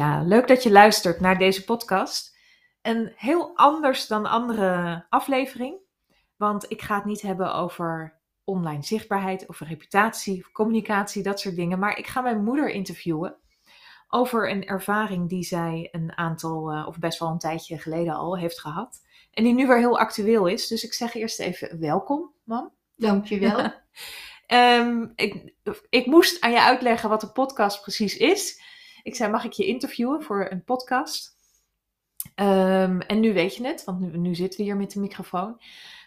Ja, leuk dat je luistert naar deze podcast. Een heel anders dan andere aflevering, want ik ga het niet hebben over online zichtbaarheid, over reputatie, communicatie, dat soort dingen. Maar ik ga mijn moeder interviewen over een ervaring die zij een aantal, uh, of best wel een tijdje geleden al heeft gehad. En die nu weer heel actueel is. Dus ik zeg eerst even welkom, mam. Dankjewel. um, ik, ik moest aan je uitleggen wat de podcast precies is. Ik zei, mag ik je interviewen voor een podcast? Um, en nu weet je het, want nu, nu zitten we hier met de microfoon.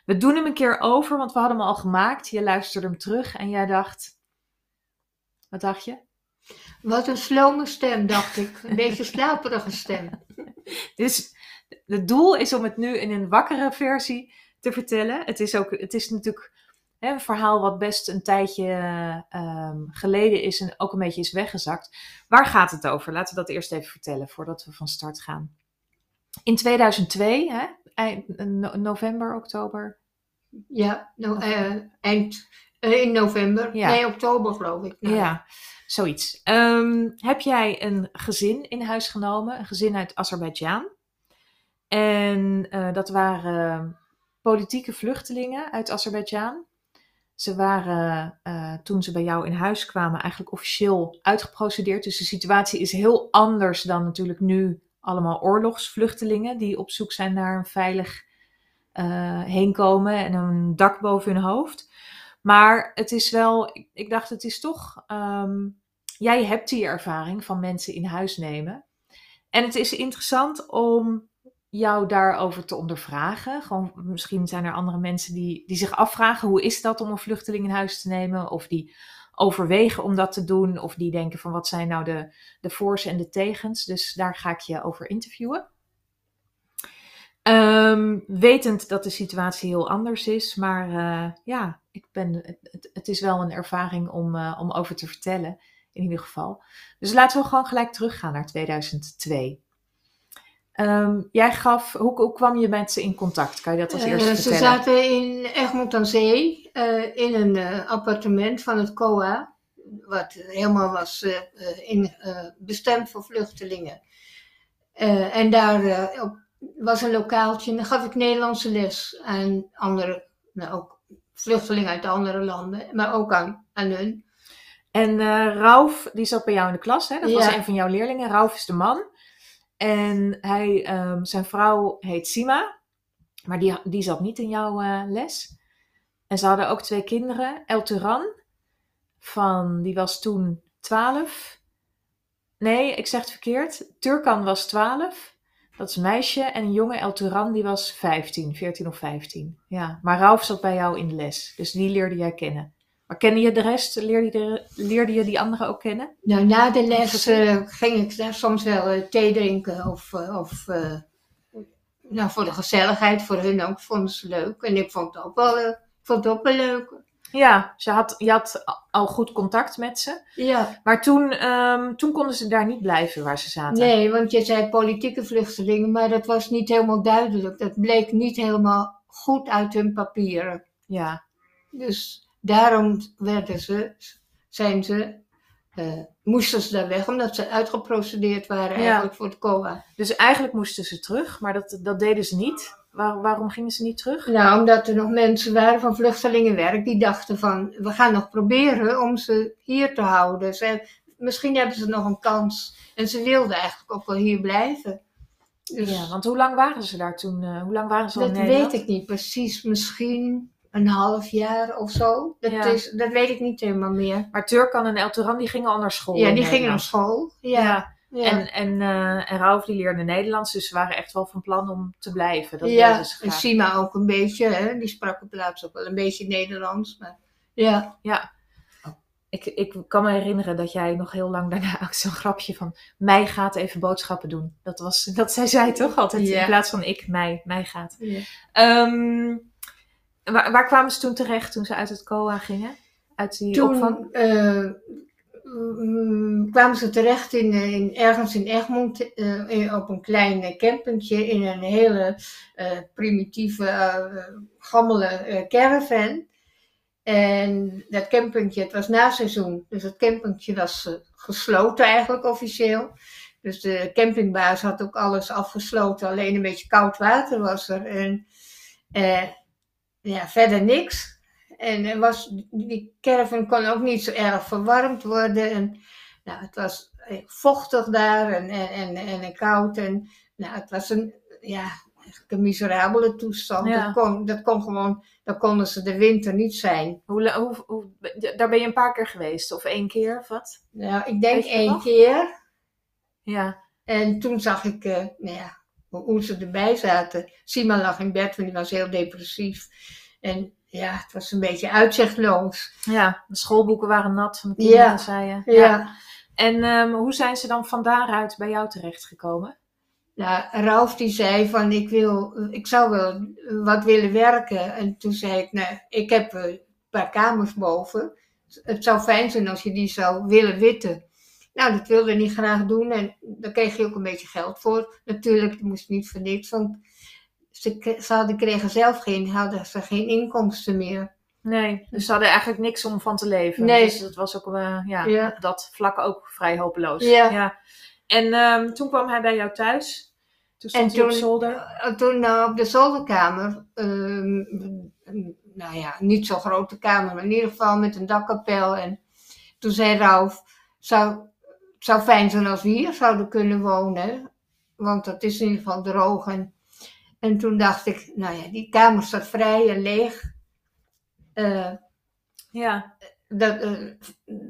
We doen hem een keer over, want we hadden hem al gemaakt. Je luisterde hem terug en jij dacht... Wat dacht je? Wat een slome stem, dacht ik. Een beetje slaperige stem. Dus het doel is om het nu in een wakkere versie te vertellen. Het is, ook, het is natuurlijk een verhaal wat best een tijdje um, geleden is en ook een beetje is weggezakt. Waar gaat het over? Laten we dat eerst even vertellen voordat we van start gaan. In 2002, hè, eind, november, oktober. Ja, no, uh, eind uh, in november. Ja. Nee, oktober geloof ik. Nou. Ja, zoiets. Um, heb jij een gezin in huis genomen, een gezin uit Azerbeidzjan. En uh, dat waren politieke vluchtelingen uit Azerbeidzjan. Ze waren uh, toen ze bij jou in huis kwamen eigenlijk officieel uitgeprocedeerd. Dus de situatie is heel anders dan natuurlijk nu allemaal oorlogsvluchtelingen die op zoek zijn naar een veilig uh, heenkomen en een dak boven hun hoofd. Maar het is wel, ik, dacht, het is toch, um, jij hebt die ervaring van mensen in huis nemen. En het is interessant om jou daarover te ondervragen. Gewoon, misschien zijn er andere mensen die, die zich afvragen: hoe is dat om een vluchteling in huis te nemen? Of die overwegen om dat te doen, of die denken: van wat zijn nou de, de voor's en de tegens? Dus daar ga ik je over interviewen. Um, wetend dat de situatie heel anders is, maar uh, ja, ik ben, het, het, is wel een ervaring om, uh, om over te vertellen, in ieder geval. Dus laten we gewoon gelijk teruggaan naar 2002. Um, jij gaf, hoe, hoe, kwam je met ze in contact? Kan je dat als eerste uh, vertellen? Ze zaten in Egmond aan Zee, uh, in een uh, appartement van het COA, wat helemaal was in, bestemd voor vluchtelingen. en daar op, was een lokaaltje en daar gaf ik Nederlandse les aan andere, nou, ook vluchtelingen uit andere landen, maar ook aan, aan hun. En Rauf, die zat bij jou in de klas, hè? dat ja. was een van jouw leerlingen. Rauf is de man. En hij, um, zijn vrouw heet Sima, maar die, die zat niet in jouw uh, les. En ze hadden ook twee kinderen. El Turan, van, die was toen 12. Nee, ik zeg het verkeerd. Turkan was 12. Dat is een meisje. En een jonge El Turan, die was 15, 14 of 15. Ja, maar Rauf zat bij jou in de les. Dus die leerde jij kennen. Maar kende je de rest? Leerde je, leerde je die anderen ook kennen? Nou, na de les uh, ging ik daar soms wel uh, thee drinken. Of, uh, of nou, voor de gezelligheid, voor hun ook, vonden ze leuk. En ik vond het ook wel, vond het ook wel leuk. Ja, je had, je had al goed contact met ze. Ja. Maar toen, um, toen konden ze daar niet blijven waar ze zaten. Nee, want je zei politieke vluchtelingen, maar dat was niet helemaal duidelijk. Dat bleek niet helemaal goed uit hun papieren. Ja. Dus Daarom werden ze, zijn ze, uh, moesten ze daar weg, omdat ze uitgeprocedeerd waren eigenlijk voor het COA. Dus eigenlijk moesten ze terug, maar dat, dat deden ze niet. Waar, waarom gingen ze niet terug? Nou, omdat er nog mensen waren van vluchtelingenwerk die dachten van, we gaan nog proberen om ze hier te houden. Ze, misschien hebben ze nog een kans. En ze wilden eigenlijk ook wel hier blijven. Dus, ja, want hoe lang waren ze daar toen? Uh, hoe lang waren ze al Dat in Nederland? weet ik niet precies. Misschien een half jaar of zo. Dat, ja. is, dat weet ik niet helemaal meer. Maar Turkan en El Turan die gingen al naar school. Ja, die gingen naar school. Ja. ja. ja. En, en, uh, en Rauf die leerde Nederlands, dus ze waren echt wel van plan om te blijven. Dat ja, en Sima ook een beetje, hè? die sprak op plaats ook wel een beetje Nederlands. Maar, ja. ja. Ik, ik kan me herinneren dat jij nog heel lang daarna ook zo'n grapje van mij gaat even boodschappen doen. Dat, was, dat zei zij toch altijd in plaats van ik, mij, mij gaat. Um, Waar, waar, kwamen ze toen terecht toen ze uit het COA gingen? Uit die toen, opvang? Uh, kwamen ze terecht in, in, ergens in Egmond uh, op een klein campingje in een hele uh, primitieve, gammele caravan. En dat campingje, het was na seizoen, dus het campingje was gesloten eigenlijk officieel. Dus de campingbaas had ook alles afgesloten. Alleen een beetje koud water was er. En eh, ja, verder niks. En was, die caravan kon ook niet zo erg verwarmd worden. En, nou, het was vochtig daar en, en, en, en koud. En, nou, het was een, ja, een miserabele toestand. Ja. Dat, kon, dat kon gewoon, dat konden ze de winter niet zijn. Hoe, hoe, hoe, daar ben je een paar keer geweest, of één keer, of wat? Nou, ik denk één nog? keer. Ja, En toen zag ik, eh, nou ja, hoe, ze erbij zaten. Sima lag in bed, want die was heel depressief. En ja, het was een beetje uitzichtloos. ja de schoolboeken waren nat van de kinderen, Ja. zei je. Ja. En ehm, hoe zijn ze dan van daaruit bij jou terechtgekomen? Nou, Ralf die zei van, ik, wil, ik zou wel wat willen werken. En toen zei ik, nou, ik heb een paar kamers boven. Het zou fijn zijn als je die zou willen witten. Nou, dat wilde hij niet graag doen. En daar kreeg je ook een beetje geld voor. Natuurlijk, dat moest niet voor niks. Want ze, ze hadden, kregen zelf geen, hadden ze geen inkomsten meer. Nee, dus ze hadden eigenlijk niks om van te leven. Nee. Dus dat was ook eh, ja, Ja. op dat vlak ook vrij hopeloos. Ja. En ehm, toen kwam hij bij jou thuis. Toen stond En hij op toen- zolder. Eh, Toen eh, op de zolderkamer, ehm, nou ja, niet zo'n grote kamer, maar in ieder geval met een dakkapel. En toen zei Ralf, zou, zou fijn zijn als we hier zouden kunnen wonen. Want dat is in ieder geval droog. En, en toen dacht ik, nou ja, die kamer staat vrij en leeg. Eh, Ja, dat, eh,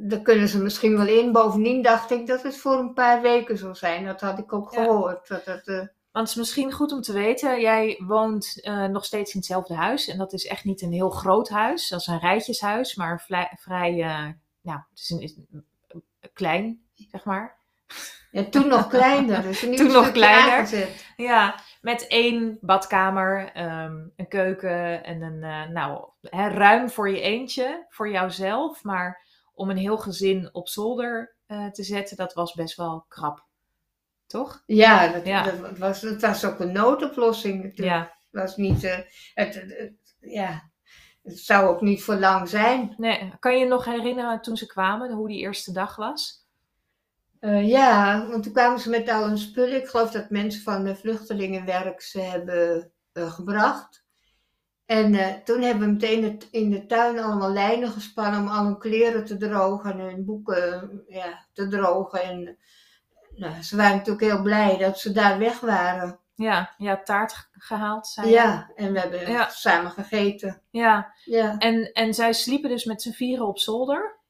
daar kunnen ze misschien wel in. Bovendien dacht ik dat het voor een paar weken zou zijn. Dat had ik ook Ja. gehoord. Dat eh, want het is misschien goed om te weten. Jij woont nog steeds in hetzelfde huis. En dat is echt niet een heel groot huis. Dat is een rijtjeshuis, maar vrij, vrij eh, nou, het is een- klein, zeg maar. Ja, toen nog kleiner. Dus Toen nog kleiner. Ja, met één badkamer, ehm, een keuken en een, eh, nou, hè, ruim voor je eentje, voor jouzelf. Maar om een heel gezin op zolder eh, te zetten, dat was best wel krap. Toch? Ja, dat, Ja. Dat, was, dat was ook een noodoplossing natuurlijk. Ja. Het was niet, eh, het, het- het- ja, het zou ook niet voor lang zijn. Nee, kan je je nog herinneren toen ze kwamen, hoe die eerste dag was? Eh, ja, want toen kwamen ze met al hun spullen. Ik geloof dat mensen van de vluchtelingenwerk ze hebben eh, gebracht. En eh, toen hebben we meteen het- in de tuin allemaal lijnen gespannen om al hun kleren te drogen en hun boeken ja, te drogen. En nou, ze waren natuurlijk heel blij dat ze daar weg waren. Ja, ja taart ge- gehaald, zei je. Ja, en we hebben Ja. samen gegeten. Ja, Ja, en, en zij sliepen dus met z'n vieren op zolder.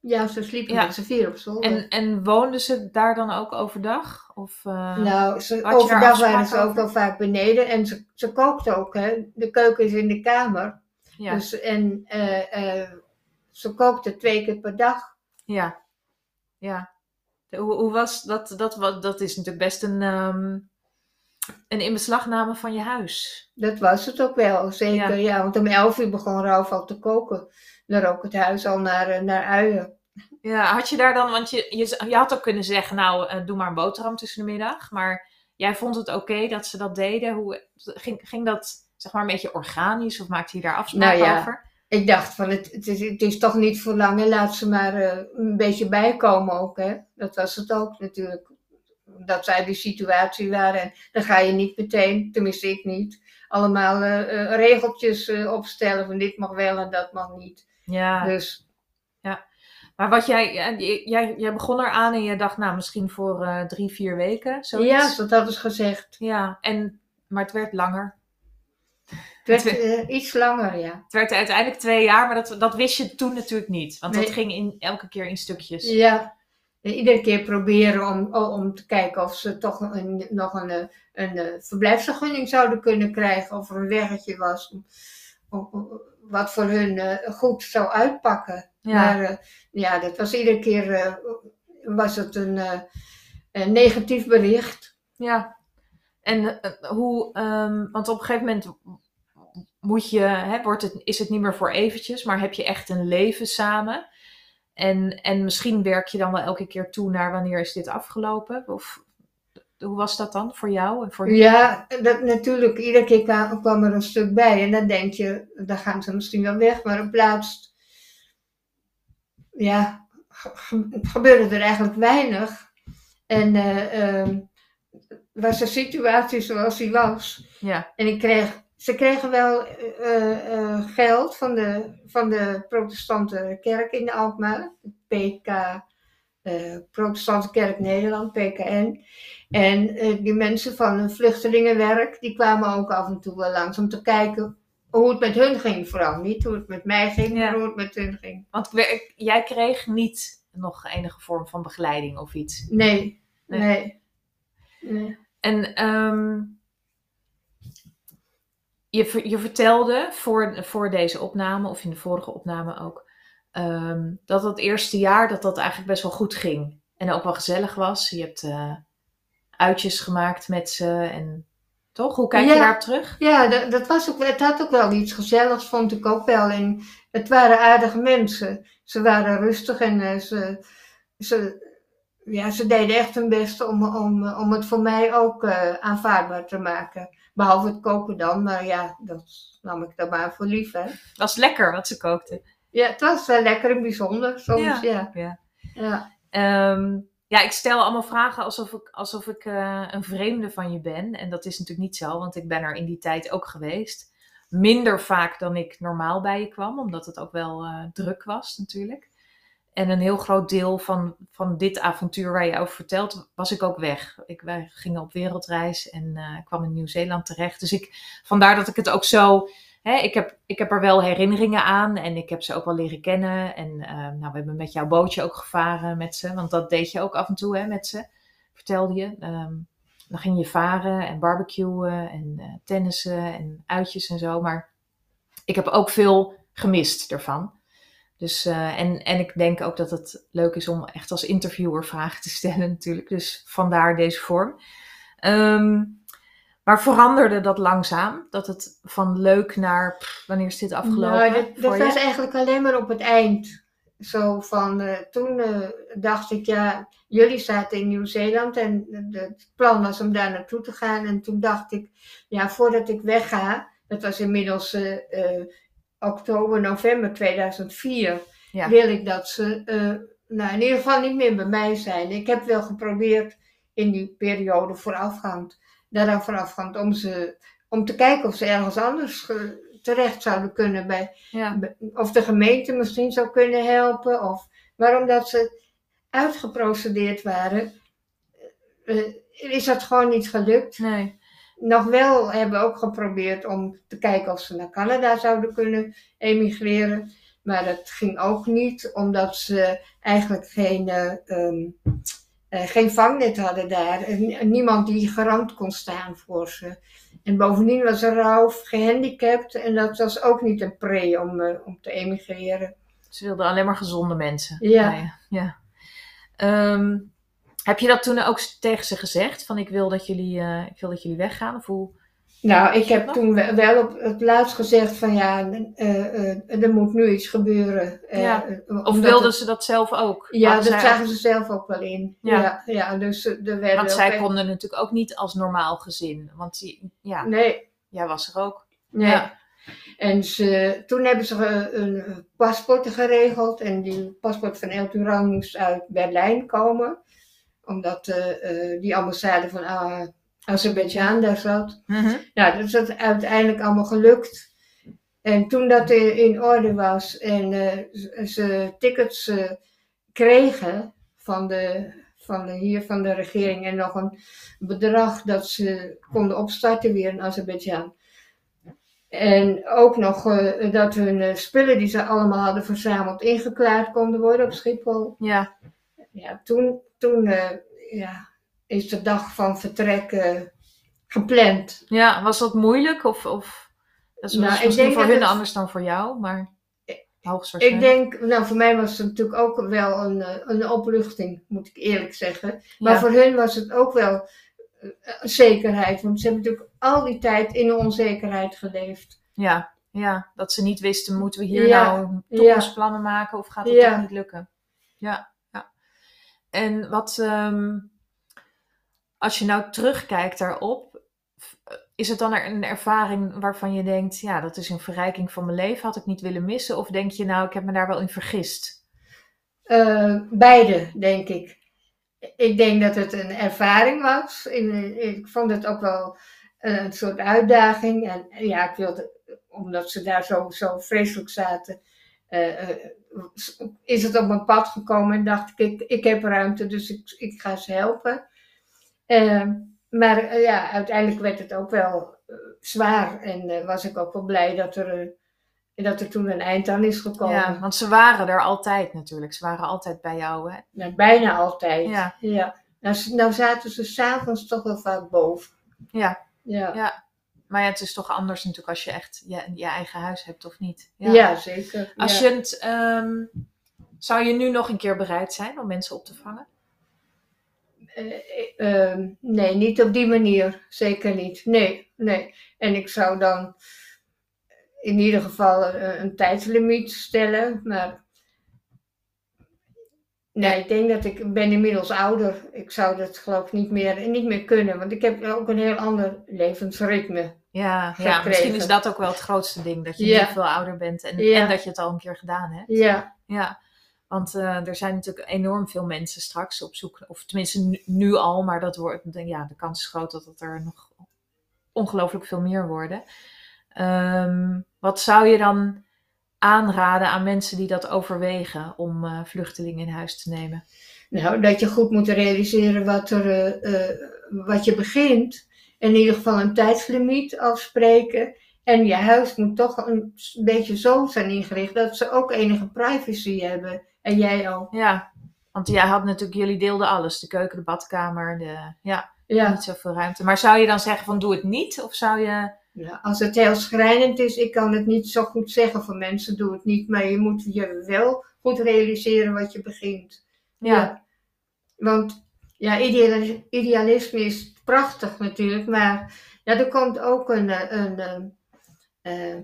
Ja ze sliepen Ja. met z'n vier op zolder. En, en woonden ze daar dan ook overdag? Of, eh, nou, ze, overdag waren ze ook wel vaak beneden. En ze, ze kookte ook, hè. De keuken is in de kamer. ja, Dus, en eh, eh, ze kookte twee keer per dag. ja, ja. Hoe, hoe was dat, dat? Dat is natuurlijk best een, ehm, een inbeslagname van je huis. Dat was het ook wel, zeker. Ja, want om elf uur begon Ralf al te koken. Dan rook het huis al naar, eh, naar uien. Ja, had je daar dan, want je, je, je had ook kunnen zeggen, nou, eh, doe maar een boterham tussen de middag. Maar jij vond het oké dat ze dat deden. Hoe, ging, ging dat, zeg maar, een beetje organisch? Of maakte je daar afspraken Nou ja, over? Ik dacht van, het, het, is, het is toch niet voor lang. En laat ze maar eh, een beetje bijkomen ook, hè. Dat was het ook natuurlijk. Dat zij die situatie waren. En dan ga je niet meteen, tenminste ik niet, allemaal eh, eh, regeltjes eh, opstellen van dit mag wel en dat mag niet. Ja, Dus maar wat jij, ja, jij, jij begon eraan en je dacht, nou, misschien voor drie, vier weken, zoiets. ja, dat hadden ze gezegd. Ja, en, maar het werd langer. Het werd iets langer, ja. Het werd uiteindelijk twee jaar, maar dat, dat wist je toen natuurlijk niet. Want dat ging in, elke keer in stukjes. Ja, iedere keer proberen om, om te kijken of ze toch een, nog een, eh, een, eh, verblijfsvergunning zouden kunnen krijgen. Of er een weggetje was om, wat voor hun eh, goed zou uitpakken. Ja. Maar ja, dat was iedere keer was het een, een negatief bericht. Ja. En hoe, ehm, want op een gegeven moment moet je, hè, wordt het, is het niet meer voor eventjes, maar heb je echt een leven samen. En, en misschien werk je dan wel elke keer toe naar wanneer is dit afgelopen? Of hoe was dat dan voor jou? En voor Ja, dat, natuurlijk, iedere keer kwam, kwam er een stuk bij. En dan denk je, dan gaan ze misschien wel weg. Maar op laatst, ja, ge- ge- gebeurde er eigenlijk weinig. En eh, ehm, was de situatie zoals die was. Ja. En ik kreeg, ze kregen wel eh, eh, geld van de, van de protestante kerk in Alkmaar. PK, eh, Protestante Kerk Nederland, PKN. En eh, die mensen van een vluchtelingenwerk, die kwamen ook af en toe wel langs om te kijken hoe het met hun ging vooral. Niet hoe het met mij ging, Ja. maar hoe het met hun ging. Want jij kreeg niet nog enige vorm van begeleiding of iets. Nee, Nee. nee. nee. En ehm, je, je vertelde voor, voor deze opname, of in de vorige opname ook, ehm, dat dat eerste jaar dat dat eigenlijk best wel goed ging. En ook wel gezellig was. Je hebt eh, uitjes gemaakt met ze en toch? Hoe kijk Ja. je daarop terug? Ja, dat, dat was ook, het had ook wel iets gezelligs, vond ik ook wel. En het waren aardige mensen. Ze waren rustig en eh, ze, ze, ja, ze deden echt hun best om, om, om het voor mij ook eh, aanvaardbaar te maken. Behalve het koken dan, maar ja, dat nam ik dan maar voor lief, hè. Was lekker wat ze kookten. Ja, het was wel lekker en bijzonder soms, Ja, ja. ja. ja. Ehm, ja, ik stel allemaal vragen alsof ik, alsof ik eh, een vreemde van je ben. En dat is natuurlijk niet zo, want ik ben er in die tijd ook geweest. Minder vaak dan ik normaal bij je kwam, omdat het ook wel eh, druk was natuurlijk. En een heel groot deel van, van dit avontuur waar je over vertelt, was ik ook weg. Ik, wij gingen op wereldreis en eh, kwam in Nieuw-Zeeland terecht. Dus ik, vandaar dat ik het ook zo Hè, ik, heb, ik heb er wel herinneringen aan en ik heb ze ook wel leren kennen. En eh, nou, we hebben met jouw bootje ook gevaren met ze, want dat deed je ook af en toe hè, met ze, vertelde je. Ehm, dan ging je varen en barbecuen en eh, tennissen en uitjes en zo. Maar ik heb ook veel gemist ervan. Dus, eh, en, en ik denk ook dat het leuk is om echt als interviewer vragen te stellen natuurlijk. Dus vandaar deze vorm. Ehm, maar veranderde dat langzaam? Dat het van leuk naar pff, wanneer is dit afgelopen? Nou, dat, dat was eigenlijk alleen maar op het eind. Zo van, eh, toen eh, dacht ik, ja, jullie zaten in Nieuw-Zeeland en het plan was om daar naartoe te gaan. En toen dacht ik, ja, voordat ik wegga, dat was inmiddels oktober, november 2004, Ja. wil ik dat ze, eh, nou, in ieder geval niet meer bij mij zijn. Ik heb wel geprobeerd in die periode voorafgaand, daaraan voorafgaand, om, ze, om te kijken of ze ergens anders eh, terecht zouden kunnen bij Ja. of de gemeente misschien zou kunnen helpen. Of waarom dat ze uitgeprocedeerd waren, eh, is dat gewoon niet gelukt. Nee. Nog wel hebben we ook geprobeerd om te kijken of ze naar Canada zouden kunnen emigreren. Maar dat ging ook niet, omdat ze eigenlijk geen, eh, ehm, eh, geen vangnet hadden daar. En niemand die garant kon staan voor ze. En bovendien was Ralf gehandicapt en dat was ook niet een pre om, eh, om te emigreren. Ze wilden alleen maar gezonde mensen. Ja. ja. Ehm, heb je dat toen ook tegen ze gezegd? Van ik wil dat jullie, eh, ik wil dat jullie weggaan? Of hoe? Nou, ik heb toen we- wel op het laatst gezegd van ja, eh, eh, er moet nu iets gebeuren. Ja. Of wilden het- ze dat zelf ook? Ja, dat zij zagen ze zelf ook wel in. Ja. Ja, ja, dus er werden Want zij konden natuurlijk ook niet als normaal gezin. Want die, ja, Nee, jij was er ook. nee. Ja. En ze, toen hebben ze een paspoort geregeld. En die paspoort van El Turan moest uit Berlijn komen. Omdat eh, eh, die ambassade van uh, Azerbeidzjan daar zat. Mhm. Ja, dat is dat uiteindelijk allemaal gelukt. En toen dat in, in orde was en eh, ze- tickets eh, kregen van de, van de, hier van de regering en nog een bedrag dat ze konden opstarten weer in Azerbeidzjan. En ook nog eh, dat hun eh, spullen die ze allemaal hadden verzameld ingeklaard konden worden op Schiphol. Ja. Ja, toen, toen eh, ja, is de dag van vertrek eh, gepland. ja, was dat moeilijk? Of, of dat is Nou, ik misschien denk voor dat hun het- anders dan voor jou, maar Ik hoogstwaarschijnlijk. denk, nou voor mij was het natuurlijk ook wel een, eh, een opluchting, moet ik eerlijk zeggen. Maar voor hun was het ook wel een zekerheid, want ze hebben natuurlijk al die tijd in onzekerheid geleefd. Ja, ja, dat ze niet wisten, moeten we hier Ja, nou toekomstplannen maken of gaat het toch niet lukken? Ja. En wat, ehm, als je nou terugkijkt daarop, is het dan een ervaring waarvan je denkt, ja, dat is een verrijking van mijn leven, had ik niet willen missen? Of denk je, nou, ik heb me daar wel in vergist? Eh, beide, denk ik. ik denk dat het een ervaring was. In, ik vond het ook wel een soort uitdaging. En ja, ik wilde, omdat ze daar zo, zo vreselijk zaten, uh, is het op mijn pad gekomen en dacht ik, ik, ik heb ruimte, dus ik, ik ga ze helpen. Uh, maar ja, uiteindelijk werd het ook wel zwaar en was ik ook wel blij dat er dat er toen een eind aan is gekomen. Ja, want ze waren er altijd natuurlijk. Ze waren altijd bij jou, hè? Nou, bijna altijd. Ja. ja. Nou, nou zaten ze s'avonds toch wel vaak boven. Ja. ja. ja. Maar ja, het is toch anders natuurlijk als je echt je, je eigen huis hebt, of niet? Ja, ja zeker. Als je het, ehm, zou je nu nog een keer bereid zijn om mensen op te vangen? Uh, uh, nee, niet op die manier. Zeker niet. Nee, nee. En ik zou dan in ieder geval een, een tijdslimiet stellen. Maar nee, ik denk dat ik ben inmiddels ouder. Ik zou dat geloof ik niet meer, niet meer kunnen. Want ik heb ook een heel ander levensritme. Ja, ja, misschien is dat ook wel het grootste ding. Dat je ja. veel ouder bent en, en dat je het al een keer gedaan hebt. Ja. ja. Want uh, er zijn natuurlijk enorm veel mensen straks op zoek, of tenminste nu, nu al, maar dat wordt, ja, de kans is groot dat het er nog ongelooflijk veel meer worden. Um, wat zou je dan aanraden aan mensen die dat overwegen om uh, vluchtelingen in huis te nemen? Nou, dat je goed moet realiseren wat, er, uh, wat je begint. In ieder geval een tijdslimiet afspreken. En je huis moet toch een beetje zo zijn ingericht dat ze ook enige privacy hebben. En jij ook. Ja, want jij had natuurlijk, jullie deelden alles. De keuken, de badkamer, de, ja, ja. niet zoveel ruimte. Maar zou je dan zeggen van doe het niet? Of zou je... Ja, als het heel schrijnend is, ik kan het niet zo goed zeggen voor mensen, doe het niet. Maar je moet je wel goed realiseren wat je begint. Ja. Want ja, idealisme is prachtig natuurlijk, maar ja, er komt ook een, een, een, eh,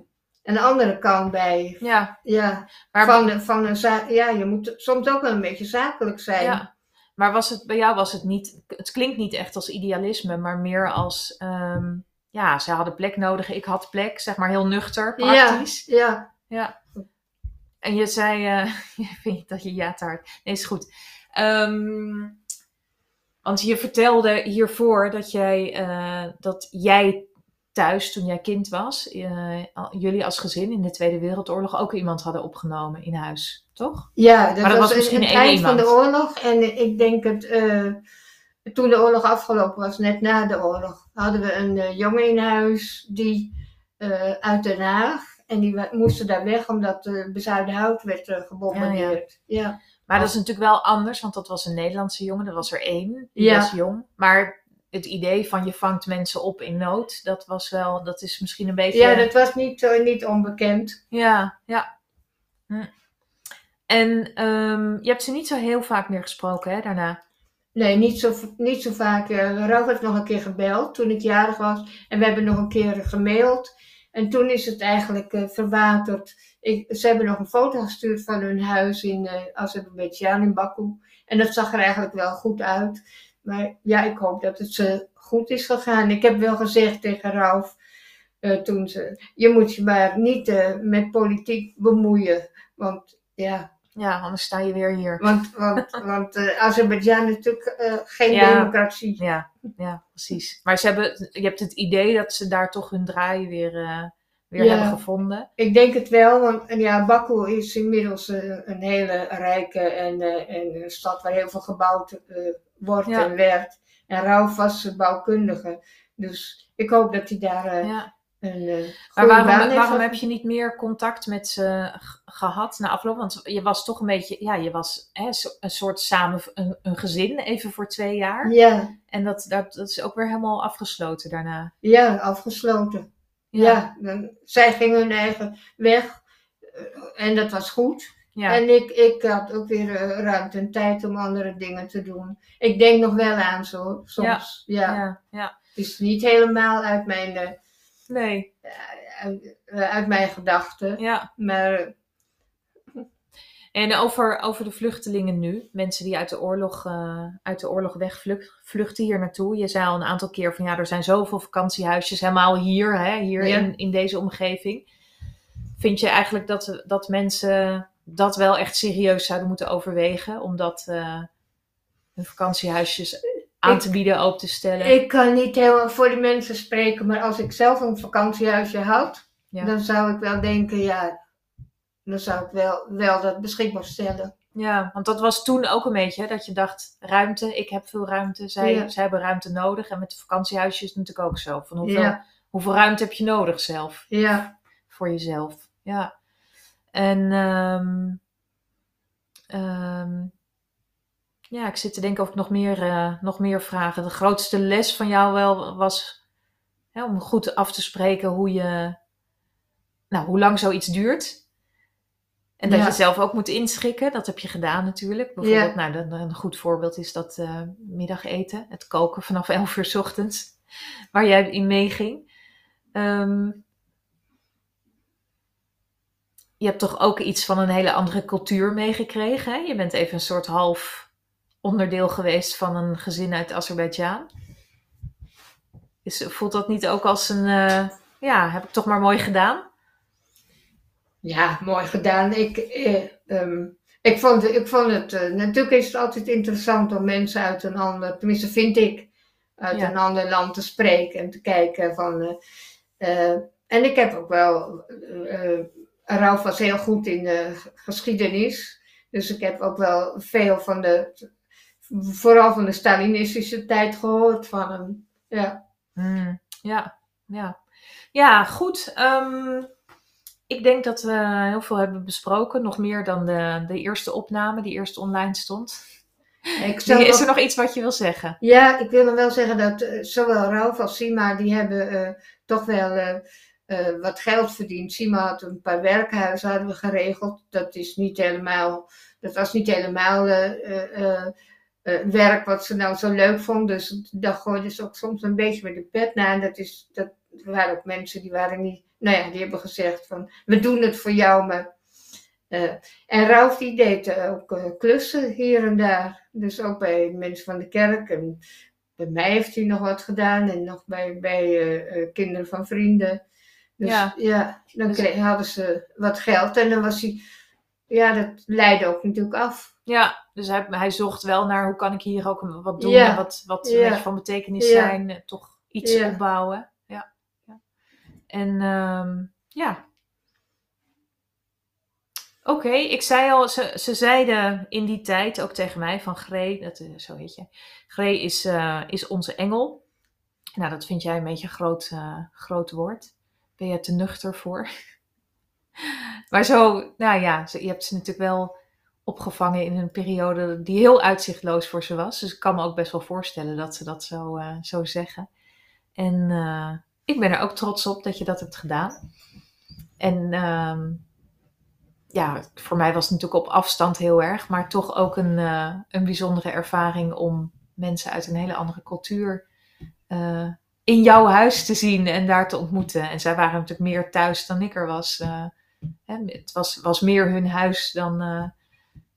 een andere kant bij. Ja. ja maar van, van een ja, je moet soms ook wel een beetje zakelijk zijn. Ja. Maar was het, bij jou was het niet, het klinkt niet echt als idealisme, maar meer als ehm, ja, ze hadden plek nodig, ik had plek, zeg maar heel nuchter, praktisch. Ja, ja. En je zei, uh, vind je dat je ja taart? Nee, is goed. Um, want je vertelde hiervoor dat jij, uh, dat jij thuis, toen jij kind was, uh, jullie als gezin in de Tweede Wereldoorlog ook iemand hadden opgenomen in huis, toch? Ja, dat, was, misschien het eind van de oorlog. En ik denk het, toen de oorlog afgelopen was, net na de oorlog, hadden we een uh, jongen in huis die uh, uit Den Haag. En die moesten daar weg omdat de Bezuidenhout werd uh, gebombardeerd. Ja, ja. Maar dat is natuurlijk wel anders, want dat was een Nederlandse jongen. Er was er één, die ja. was jong. Maar het idee van je vangt mensen op in nood, dat was wel, dat is misschien een beetje... Ja, dat was niet, niet onbekend. Ja, ja. Hm. En um, je hebt ze niet zo heel vaak meer gesproken, hè, daarna? Nee, niet zo, niet zo vaak. Ralf heeft nog een keer gebeld toen ik jarig was. En we hebben nog een keer gemaild. En toen is het eigenlijk uh, verwaterd. Ik, ze hebben nog een foto gestuurd van hun huis in uh, Azerbeidzjan in Baku. En dat zag er eigenlijk wel goed uit. Maar ja, ik hoop dat het ze goed is gegaan. Ik heb wel gezegd tegen Ralf toen ze... Je moet je maar niet met politiek bemoeien. Want ja, ja, anders sta je weer hier. Want, want, want uh, Azerbeidzjan is natuurlijk uh, geen democratie. Ja, ja, precies. Maar ze hebben, je hebt het idee dat ze daar toch hun draai weer, uh, weer ja, hebben gevonden. Ik denk het wel, want ja, Baku is inmiddels een hele rijke en, en stad waar heel veel gebouwd wordt ja. en werd. En Rauf was bouwkundige. Dus ik hoop dat hij daar Uh, maar waarom, waarom heb je niet meer contact met ze gehad na afloop? Want je was toch een beetje, ja, je was hè, een soort samen, een, een, gezin even voor twee jaar. Ja. En dat, dat, dat is ook weer helemaal afgesloten daarna. Ja, afgesloten. Ja, ja zij gingen hun eigen weg eh, en dat was goed. Ja. En ik, ik had ook weer uh, ruimte en tijd om andere dingen te doen. Ik denk nog wel aan zo, soms. Ja. ja. ja. Het is niet helemaal uit mijn Nee. Uit, uit mijn gedachten. Ja. Maar. En over, over de vluchtelingen nu, mensen die uit de oorlog, uh, uit de oorlog wegvluchten hier naartoe. Je zei al een aantal keer van ja, er zijn zoveel vakantiehuisjes helemaal hier, hè, hier ja. in, in deze omgeving. Vind je eigenlijk dat, dat mensen dat wel echt serieus zouden moeten overwegen? Omdat, uh, hun vakantiehuisjes aan te bieden, open te stellen. Ik kan niet helemaal voor de mensen spreken, maar als ik zelf een vakantiehuisje had, Ja. dan zou ik wel denken, ja, dan zou ik wel, wel dat beschikbaar stellen. Ja, want dat was toen ook een beetje hè, dat je dacht, ruimte, ik heb veel ruimte, zij, Ja. zij hebben ruimte nodig. En met de vakantiehuisjes is het natuurlijk ook zo. Van hoeveel, Ja, hoeveel ruimte heb je nodig zelf, ja, voor jezelf? Ja. En ehm, ja, ik zit te denken of ik nog meer, eh, nog meer vragen. De grootste les van jou wel was hè, om goed af te spreken hoe je, nou, hoe lang zoiets duurt. En dat Ja. je zelf ook moet inschikken. Dat heb je gedaan natuurlijk. Bijvoorbeeld, nou, een goed voorbeeld is dat eh, middageten. Het koken vanaf 11 uur 's ochtends. Waar jij in meeging. Ehm, je hebt toch ook iets van een hele andere cultuur meegekregen. Hè? Je bent even een soort half onderdeel geweest van een gezin uit Azerbeidzjan. Dus voelt dat niet ook als een... eh, ja, heb ik toch maar mooi gedaan? ja, mooi gedaan. Ik, eh, ehm, ik, vond, ik vond het, eh, natuurlijk is het altijd interessant om mensen uit een ander, tenminste vind ik, uit Ja. een ander land te spreken en te kijken van. eh, en ik heb ook wel, Ralf was heel goed in de geschiedenis, dus ik heb ook wel veel van de, vooral van de Stalinistische tijd gehoord van hem. Ja. Hmm, ja, ja. Ja, goed. Ehm, ik denk dat we heel veel hebben besproken. Nog meer dan de, de eerste opname die eerst online stond. Ik zou Is ook- er nog iets wat je wil zeggen? Ja, ik wil hem wel zeggen dat eh, zowel Ralf als Sima, die hebben eh, toch wel eh, eh, wat geld verdiend. Sima had een paar werkhuizen hadden we geregeld. Dat is niet helemaal, dat was niet helemaal eh, werk wat ze nou zo leuk vond. Dus daar gooiden ze ook soms een beetje met de pet na. En dat is, dat waren ook mensen die waren niet, nou ja, die hebben gezegd van, we doen het voor jou, maar... eh, en Ralf die deed ook eh, klussen hier en daar. Dus ook bij mensen van de kerk. En bij mij heeft hij nog wat gedaan. En nog bij, bij kinderen van vrienden. Dus Ja. ja, dan Dus- hadden ze wat geld. En dan was hij... Ja, dat leidde ook natuurlijk af. Ja, dus hij, hij zocht wel naar hoe kan ik hier ook wat doen en wat, wat een beetje van betekenis zijn. eh, Toch iets opbouwen. Ja. ja. En ehm, ja. Oké, ik zei al, ze, ze zeiden in die tijd ook tegen mij van Gree, dat, eh, zo heet je. Gree is, eh, is onze engel. Nou, dat vind jij een beetje een groot, groot woord. Ben je te nuchter voor? maar zo, nou ja, je hebt ze natuurlijk wel opgevangen in een periode die heel uitzichtloos voor ze was. Dus ik kan me ook best wel voorstellen dat ze dat zo, eh, zo zeggen. En eh, ik ben er ook trots op dat je dat hebt gedaan. En ehm, ja, voor mij was het natuurlijk op afstand heel erg, maar toch ook een, eh, een bijzondere ervaring om mensen uit een hele andere cultuur in jouw huis te zien en daar te ontmoeten. En zij waren natuurlijk meer thuis dan ik er was. het was, was meer hun huis dan.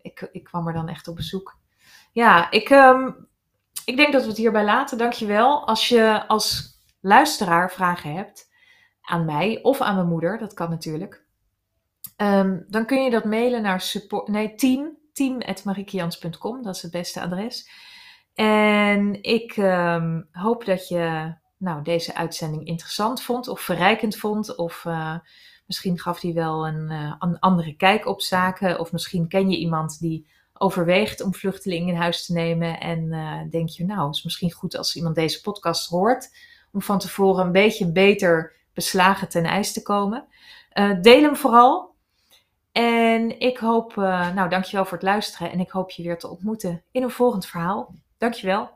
Ik, ik kwam er dan echt op bezoek. Ja, ik, ehm, ik denk dat we het hierbij laten. Dankjewel. Als je als luisteraar vragen hebt aan mij of aan mijn moeder, dat kan natuurlijk. ehm, dan kun je dat mailen naar support, nee, team. Dat is het beste adres. En ik ehm, hoop dat je nou, deze uitzending interessant vond of verrijkend vond. Of eh, Misschien gaf hij wel een, eh, een andere kijk op zaken. Of misschien ken je iemand die overweegt om vluchtelingen in huis te nemen. En eh, denk je, nou, het is misschien goed als iemand deze podcast hoort. Om van tevoren een beetje beter beslagen ten ijs te komen. Eh, deel hem vooral. En ik hoop, uh, nou dankjewel voor het luisteren en ik hoop je weer te ontmoeten in een volgend verhaal. Dankjewel.